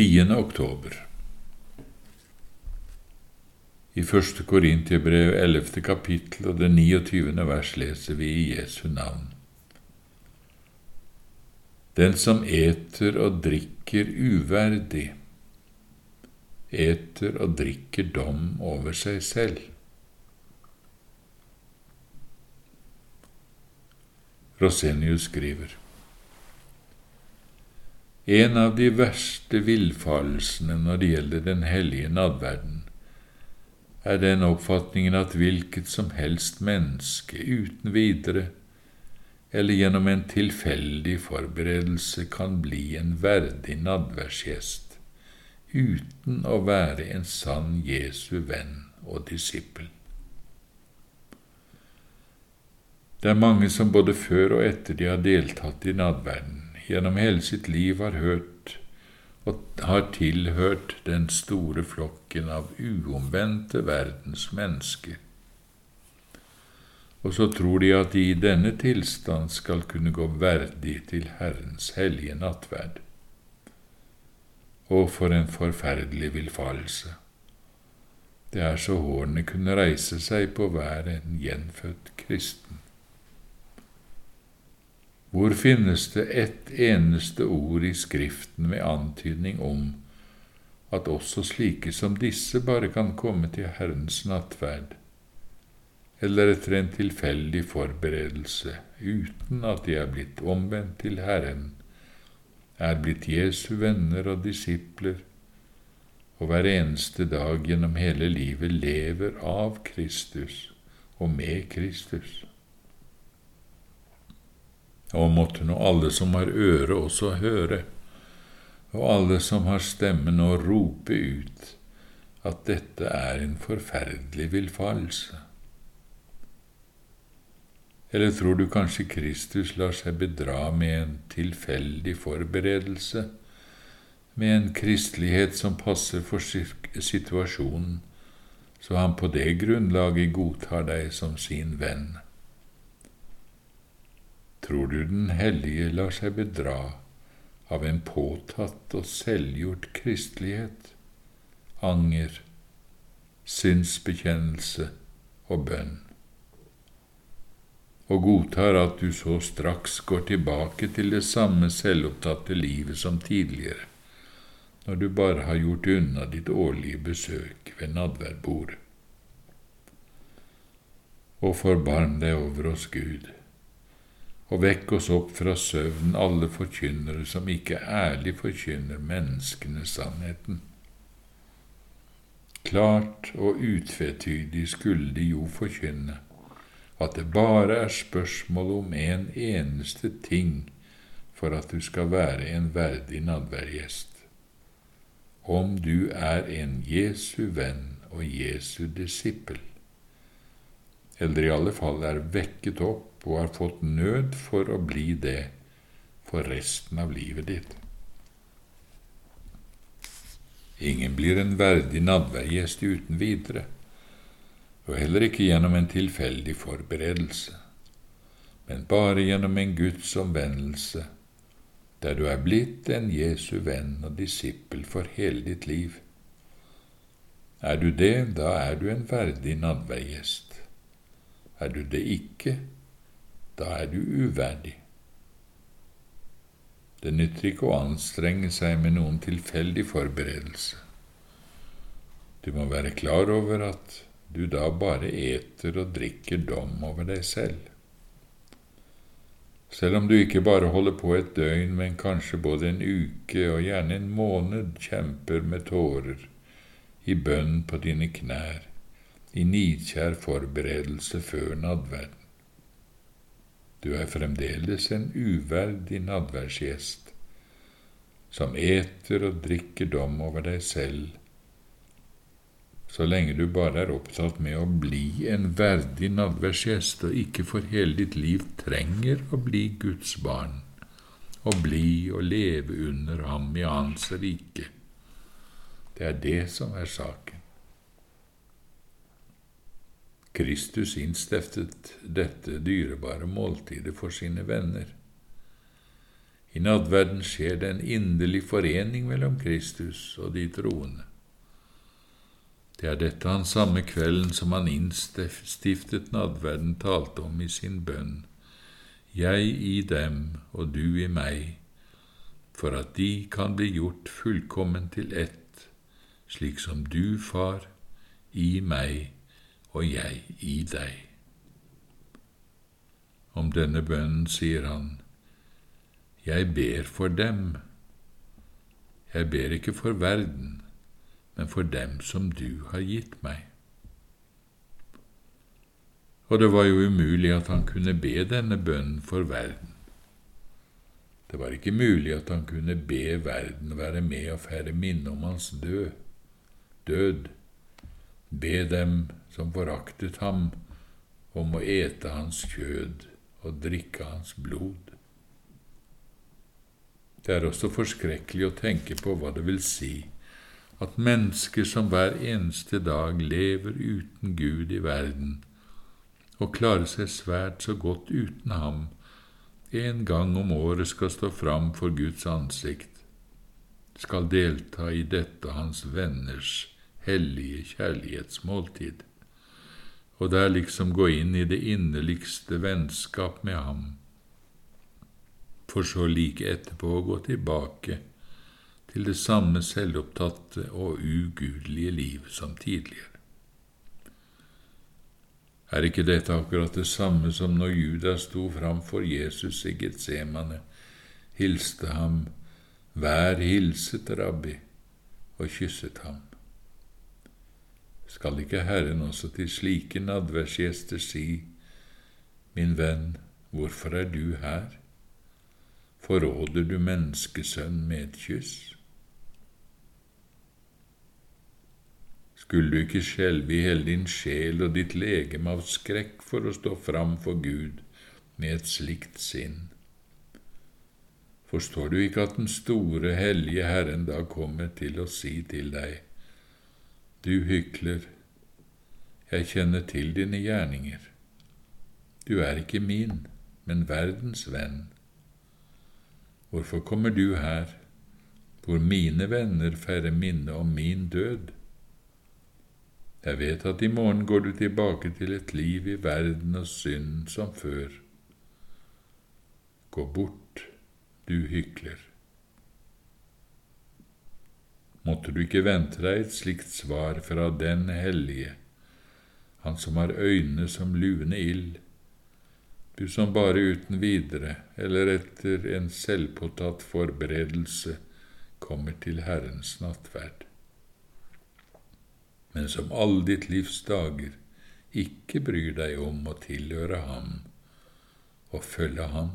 10. oktober. I første Korintiebrev 11. kapittel og det 29. vers leser vi i Jesu navn. Den som eter og drikker uverdig, eter og drikker dom over seg selv. Rosenius skriver En av de verste villfarelsene når det gjelder den hellige nadverden, er den oppfatningen at hvilket som helst menneske uten videre eller gjennom en tilfeldig forberedelse kan bli en verdig nadværsgjest uten å være en sann Jesu venn og disippel. Det er mange som både før og etter de har deltatt i nadverden, gjennom hele sitt liv har hørt og har tilhørt den store flokken av uomvendte verdens mennesker. Og så tror de at de i denne tilstand skal kunne gå verdig til Herrens hellige nattverd. Og for en forferdelig villfarelse. Det er så hårene kunne reise seg på hver en gjenfødt kristen. Hvor finnes det ett eneste ord i Skriften med antydning om at også slike som disse bare kan komme til Herrens nattverd, eller etter en tilfeldig forberedelse, uten at de er blitt omvendt til Herren, er blitt Jesu venner og disipler, og hver eneste dag gjennom hele livet lever av Kristus og med Kristus. Og måtte nå alle som har øre, også høre, og alle som har stemme, nå rope ut at dette er en forferdelig villfarelse. Eller tror du kanskje Kristus lar seg bedra med en tilfeldig forberedelse, med en kristelighet som passer for situasjonen, så han på det grunnlaget godtar deg som sin venn? Tror du Den hellige lar seg bedra av en påtatt og selvgjort kristelighet, anger, sinnsbekjennelse og bønn, og godtar at du så straks går tilbake til det samme selvopptatte livet som tidligere, når du bare har gjort unna ditt årlige besøk ved nadværbordet. Og forbarm deg over oss, Gud og vekk oss opp fra søvnen, alle forkynnere som ikke ærlig forkynner menneskene sannheten. Klart og utvetydig skulle de jo forkynne at det bare er spørsmål om en eneste ting for at du skal være en verdig nadværgjest. Om du er en Jesu venn og Jesu disippel, eller i alle fall er vekket opp og har fått nød for å bli det for resten av livet ditt. Ingen blir en verdig nadværgjest uten videre, og heller ikke gjennom en tilfeldig forberedelse, men bare gjennom en Guds omvendelse, der du er blitt en Jesu venn og disippel for hele ditt liv. Er du det, da er du en verdig nadværgjest. Er du det ikke, da er du uverdig. Det nytter ikke å anstrenge seg med noen tilfeldig forberedelse. Du må være klar over at du da bare eter og drikker dom over deg selv. Selv om du ikke bare holder på et døgn, men kanskje både en uke og gjerne en måned kjemper med tårer, i bønn på dine knær, i nidkjær forberedelse før nadverden. Du er fremdeles en uverdig nadverdsgjest, som eter og drikker dom over deg selv, så lenge du bare er opptatt med å bli en verdig nadverdsgjest og ikke for hele ditt liv trenger å bli Guds barn, og bli og leve under ham i hans rike. Det er det som er saken. Kristus innstiftet dette dyrebare måltidet for sine venner. I nadverden skjer det en inderlig forening mellom Kristus og de troende. Det er dette han samme kvelden som han innstiftet nadverden, talte om i sin bønn. Jeg i dem og du i meg, for at de kan bli gjort fullkommen til ett, slik som du, Far, i meg og jeg i deg. Om denne bønnen sier han, Jeg ber for dem. Jeg ber ikke for verden, men for dem som du har gitt meg. Og det var jo umulig at han kunne be denne bønnen for verden. Det var ikke mulig at han kunne be verden være med og færre minne om hans død, død, be dem som foraktet ham, om å ete hans kjød og drikke hans blod. Det er også forskrekkelig å tenke på hva det vil si at mennesker som hver eneste dag lever uten Gud i verden, og klarer seg svært så godt uten ham, en gang om året skal stå fram for Guds ansikt, skal delta i dette hans venners hellige kjærlighetsmåltid, og der liksom gå inn i det inderligste vennskap med ham, for så like etterpå å gå tilbake til det samme selvopptatte og ugudelige liv som tidligere. Er ikke dette akkurat det samme som når Judas sto fram for Jesus i Getsemane, hilste ham, Vær hilset, rabbi, og kysset ham? Skal ikke Herren også til slike nadværsgjester si, Min venn, hvorfor er du her? Forråder du menneskesønn med et kyss? Skulle du ikke skjelve i hele din sjel og ditt legeme av skrekk for å stå fram for Gud med et slikt sinn? Forstår du ikke at den store, hellige Herren da kommer til å si til deg, Du hykler, jeg kjenner til dine gjerninger. Du er ikke min, men verdens venn. Hvorfor kommer du her, hvor mine venner feirer minne om min død? Jeg vet at i morgen går du tilbake til et liv i verden og synd som før. Gå bort, du hykler. Måtte du ikke vente deg et slikt svar fra Den hellige, Han som har øyne som luvende ild, du som bare uten videre, eller etter en selvpåtatt forberedelse, kommer til Herrens nattverd men som alle ditt livs dager ikke bryr deg om å tilhøre ham og følge ham.